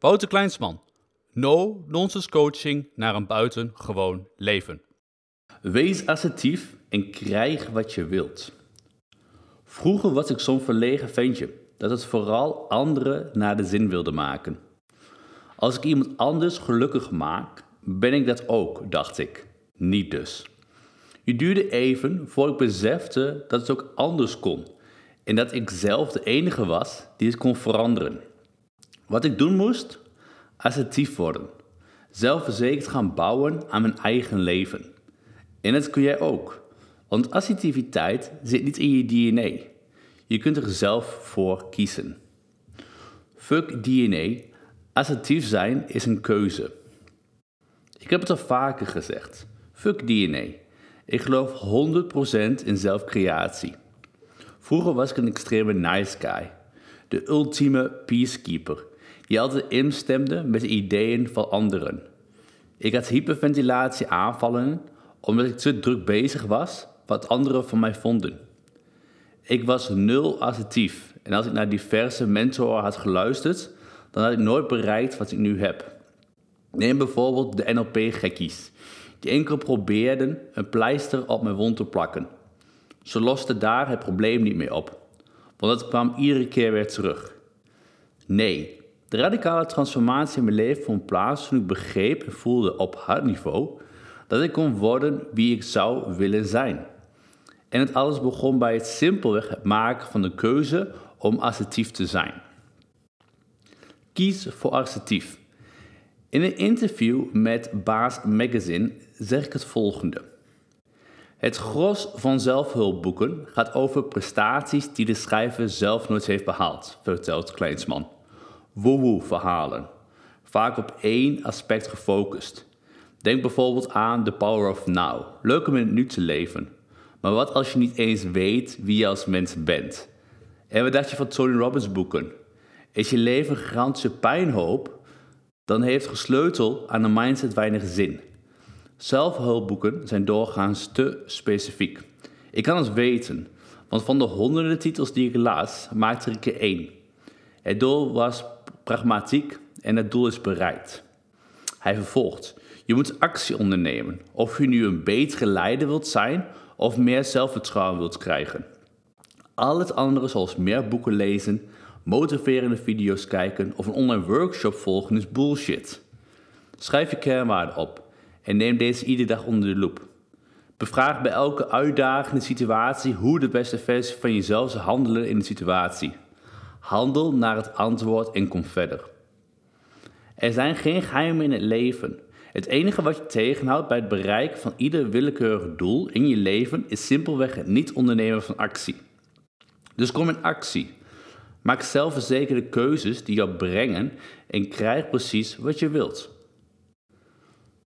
Wouter Kleinsman. No nonsense coaching naar een buitengewoon leven. Wees assertief en krijg wat je wilt. Vroeger was ik zo'n verlegen ventje dat het vooral anderen naar de zin wilde maken. Als ik iemand anders gelukkig maak, ben ik dat ook, dacht ik. Niet dus. Het duurde even voor ik besefte dat het ook anders kon en dat ik zelf de enige was die het kon veranderen. Wat ik doen moest? Assertief worden. Zelfverzekerd gaan bouwen aan mijn eigen leven. En dat kun jij ook. Want assertiviteit zit niet in je DNA. Je kunt er zelf voor kiezen. Fuck DNA. Assertief zijn is een keuze. Ik heb het al vaker gezegd. Fuck DNA. Ik geloof 100% in zelfcreatie. Vroeger was ik een extreme nice guy. De ultieme peacekeeper die altijd instemde met de ideeën van anderen. Ik had hyperventilatie aanvallen omdat ik te druk bezig was wat anderen van mij vonden. Ik was nul assertief en als ik naar diverse mentoren had geluisterd, dan had ik nooit bereikt wat ik nu heb. Neem bijvoorbeeld de NLP-gekkies, die enkel probeerden een pleister op mijn wond te plakken. Ze losten daar het probleem niet meer op, want het kwam iedere keer weer terug. Nee, de radicale transformatie in mijn leven vond plaats toen ik begreep en voelde op hartniveau dat ik kon worden wie ik zou willen zijn. En het alles begon bij het simpelweg maken van de keuze om assertief te zijn. Kies voor assertief. In een interview met Baas Magazine zeg ik het volgende. Het gros van zelfhulpboeken gaat over prestaties die de schrijver zelf nooit heeft behaald, vertelt Kleinsman woehoe-verhalen, vaak op één aspect gefocust. Denk bijvoorbeeld aan The Power of Now, leuk om in het nu te leven. Maar wat als je niet eens weet wie je als mens bent? En wat dacht je van Tony Robbins boeken? Is je leven een gigantische pijnhoop? Dan heeft gesleutel aan een mindset weinig zin. Zelfhulpboeken zijn doorgaans te specifiek. Ik kan het weten, want van de honderden titels die ik las, maakte ik er één. Het doel was pragmatiek en het doel is bereikt. Hij vervolgt: Je moet actie ondernemen, of je nu een betere leider wilt zijn of meer zelfvertrouwen wilt krijgen. Al het andere, zoals meer boeken lezen, motiverende video's kijken of een online workshop volgen, is bullshit. Schrijf je kernwaarden op en neem deze iedere dag onder de loep. Bevraag bij elke uitdagende situatie hoe de beste versie van jezelf zou handelen in de situatie. Handel naar het antwoord en kom verder. Er zijn geen geheimen in het leven. Het enige wat je tegenhoudt bij het bereiken van ieder willekeurig doel in je leven is simpelweg het niet ondernemen van actie. Dus kom in actie. Maak zelfverzekerde keuzes die jou brengen en krijg precies wat je wilt.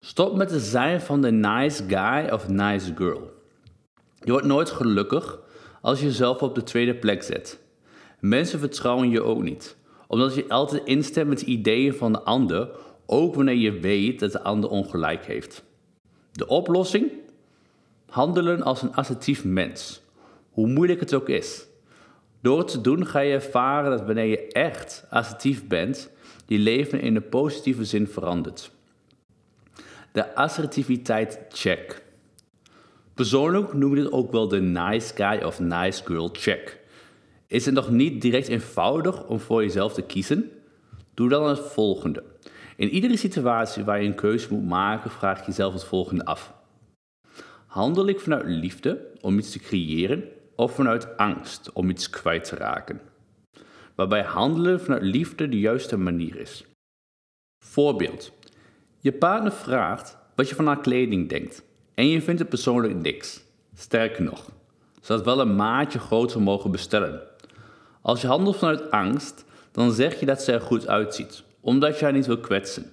Stop met te zijn van de nice guy of nice girl. Je wordt nooit gelukkig als je jezelf op de tweede plek zet. Mensen vertrouwen je ook niet, omdat je altijd instemt met de ideeën van de ander, ook wanneer je weet dat de ander ongelijk heeft. De oplossing? Handelen als een assertief mens, hoe moeilijk het ook is. Door het te doen ga je ervaren dat wanneer je echt assertief bent, je leven in een positieve zin verandert. De assertiviteit check. Persoonlijk noem ik dit ook wel de nice guy of nice girl check. Is het nog niet direct eenvoudig om voor jezelf te kiezen? Doe dan het volgende. In iedere situatie waar je een keuze moet maken, vraag je jezelf het volgende af. Handel ik vanuit liefde om iets te creëren of vanuit angst om iets kwijt te raken? Waarbij handelen vanuit liefde de juiste manier is. Voorbeeld. Je partner vraagt wat je van haar kleding denkt en je vindt het persoonlijk niks. Sterker nog, ze had wel een maatje groter mogen bestellen. Als je handelt vanuit angst, dan zeg je dat ze er goed uitziet, omdat je haar niet wil kwetsen.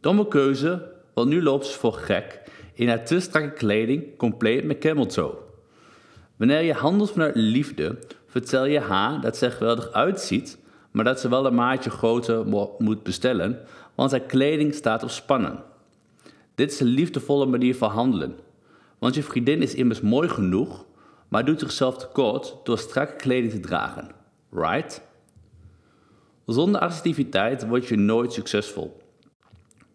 Domme keuze, want nu loopt ze voor gek in haar te strakke kleding, compleet met camel toe. Wanneer je handelt vanuit liefde, vertel je haar dat ze er geweldig uitziet, maar dat ze wel een maatje groter moet bestellen, want haar kleding staat op spannen. Dit is een liefdevolle manier van handelen, want je vriendin is immers mooi genoeg, maar doet zichzelf tekort door strakke kleding te dragen right? Zonder assertiviteit word je nooit succesvol.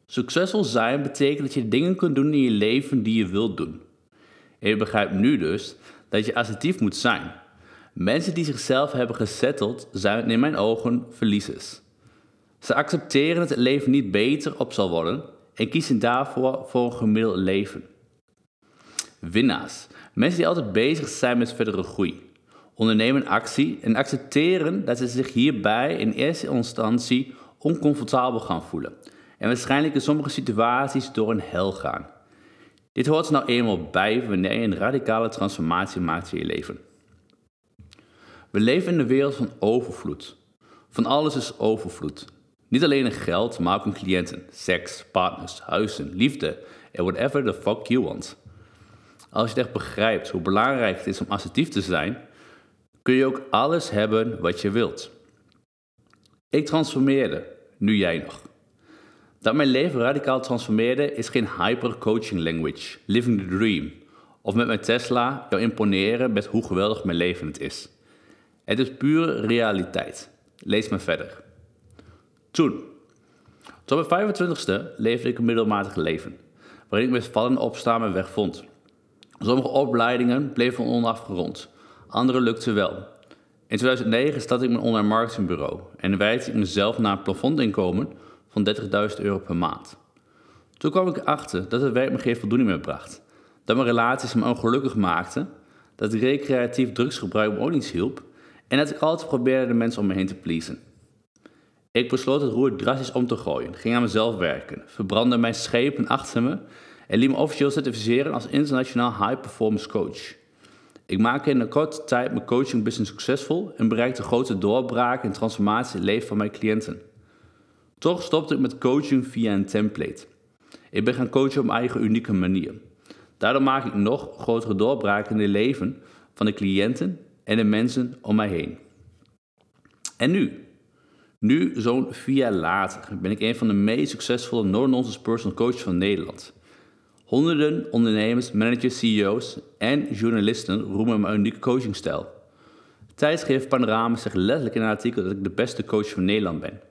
Succesvol zijn betekent dat je dingen kunt doen in je leven die je wilt doen. En je begrijpt nu dus dat je assertief moet zijn. Mensen die zichzelf hebben gesetteld zijn in mijn ogen verliezers. Ze accepteren dat het leven niet beter op zal worden en kiezen daarvoor voor een gemiddeld leven. Winnaars. Mensen die altijd bezig zijn met verdere groei. Ondernemen actie en accepteren dat ze zich hierbij in eerste instantie oncomfortabel gaan voelen. En waarschijnlijk in sommige situaties door een hel gaan. Dit hoort er nou eenmaal bij wanneer je een radicale transformatie maakt in je leven. We leven in een wereld van overvloed. Van alles is overvloed. Niet alleen in geld, maar ook in cliënten, seks, partners, huizen, liefde en whatever the fuck you want. Als je echt begrijpt hoe belangrijk het is om assertief te zijn, kun je ook alles hebben wat je wilt. Ik transformeerde, nu jij nog. Dat mijn leven radicaal transformeerde is geen hyper coaching language, living the dream, of met mijn Tesla jou imponeren met hoe geweldig mijn leven het is. Het is pure realiteit. Lees me verder. Toen. Tot mijn 25ste leefde ik een middelmatig leven, waarin ik met vallen opstaan mijn weg vond. Sommige opleidingen bleven onafgerond, andere lukten wel. In 2009 startte ik mijn online marketingbureau en wijde ik mezelf naar een plafondinkomen van 30.000 euro per maand. Toen kwam ik erachter dat het werk me geen voldoening meer bracht, dat mijn relaties me ongelukkig maakten, dat recreatief drugsgebruik me ook niet hielp en dat ik altijd probeerde de mensen om me heen te pleasen. Ik besloot het roer drastisch om te gooien, ging aan mezelf werken, verbrandde mijn schepen achter me en liet me officieel certificeren als internationaal high performance coach. Ik maakte in een korte tijd mijn coaching business succesvol en bereikte grote doorbraken en transformatie in het leven van mijn cliënten. Toch stopte ik met coaching via een template. Ik ben gaan coachen op mijn eigen unieke manier. Daardoor maak ik nog grotere doorbraken in het leven van de cliënten en de mensen om mij heen. En nu? Nu, zo'n vier jaar later, ben ik een van de meest succesvolle no-nonsense personal coaches van Nederland. Honderden ondernemers, managers, CEO's en journalisten roemen mijn unieke coachingstijl. Tijdschrift Panorama zegt letterlijk in een artikel dat ik de beste coach van Nederland ben.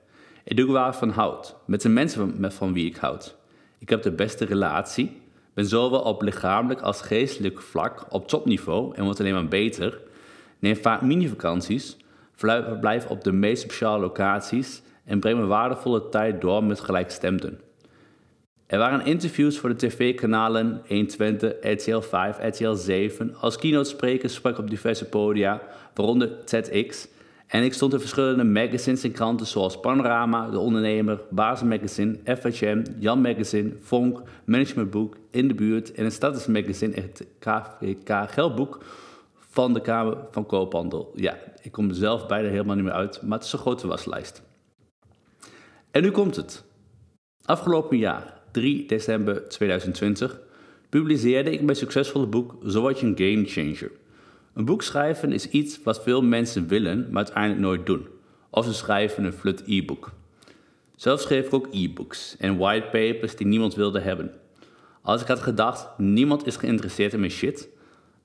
Ik doe waar van houd, met de mensen van, van wie ik houd. Ik heb de beste relatie, ben zowel op lichamelijk als geestelijk vlak op topniveau en wordt alleen maar beter. Neem vaak mini-vakanties, verblijf op de meest speciale locaties en breng mijn waardevolle tijd door met gelijkstemden. Er waren interviews voor de tv-kanalen 120, RTL 5, RTL 7. Als keynote spreker sprak ik op diverse podia, waaronder TEDx. En ik stond in verschillende magazines en kranten zoals Panorama, De Ondernemer, Basis Magazine, FHM, Jan Magazine, Vonk, Management Boek, In de Buurt en een Status Magazine en het KVK Geldboek van de Kamer van Koophandel. Ja, ik kom er zelf bijna helemaal niet meer uit, maar het is een grote waslijst. En nu komt het. Afgelopen jaar 3 december 2020 publiceerde ik mijn succesvolle boek Zo een game changer. Een boek schrijven is iets wat veel mensen willen, maar uiteindelijk nooit doen. Of ze schrijven een flut e-book. Zelf schreef ik ook e-books en whitepapers die niemand wilde hebben. Als ik had gedacht, niemand is geïnteresseerd in mijn shit,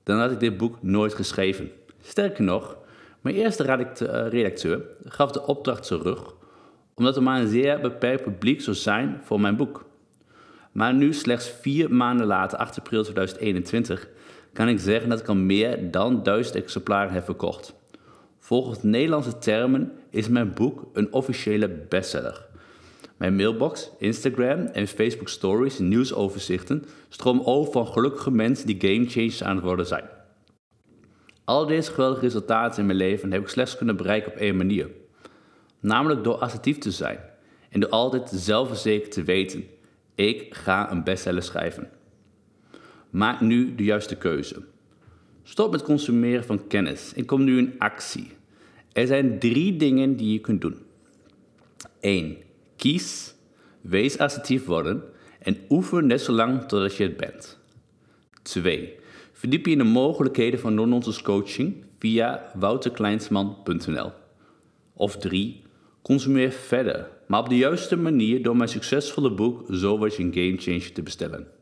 dan had ik dit boek nooit geschreven. Sterker nog, mijn eerste eh, redacteur gaf de opdracht terug, omdat er maar een zeer beperkt publiek zou zijn voor mijn boek. Maar nu, slechts vier maanden later, 8 april 2021, kan ik zeggen dat ik al meer dan duizend exemplaren heb verkocht. Volgens Nederlandse termen is mijn boek een officiële bestseller. Mijn mailbox, Instagram en Facebook stories en nieuwsoverzichten stromen over van gelukkige mensen die gamechangers aan het worden zijn. Al deze geweldige resultaten in mijn leven heb ik slechts kunnen bereiken op één manier. Namelijk door assertief te zijn en door altijd zelfverzekerd te weten ik ga een bestseller schrijven. Maak nu de juiste keuze. Stop met consumeren van kennis en kom nu in actie. Er zijn drie dingen die je kunt doen. 1. Kies, wees assertief worden en oefen net zo lang totdat je het bent. 2. Verdiep je in de mogelijkheden van non-nonsense coaching via wouterkleinsman.nl. Of 3. Consumeer verder, maar op de juiste manier door mijn succesvolle boek Zo was je een game changer te bestellen.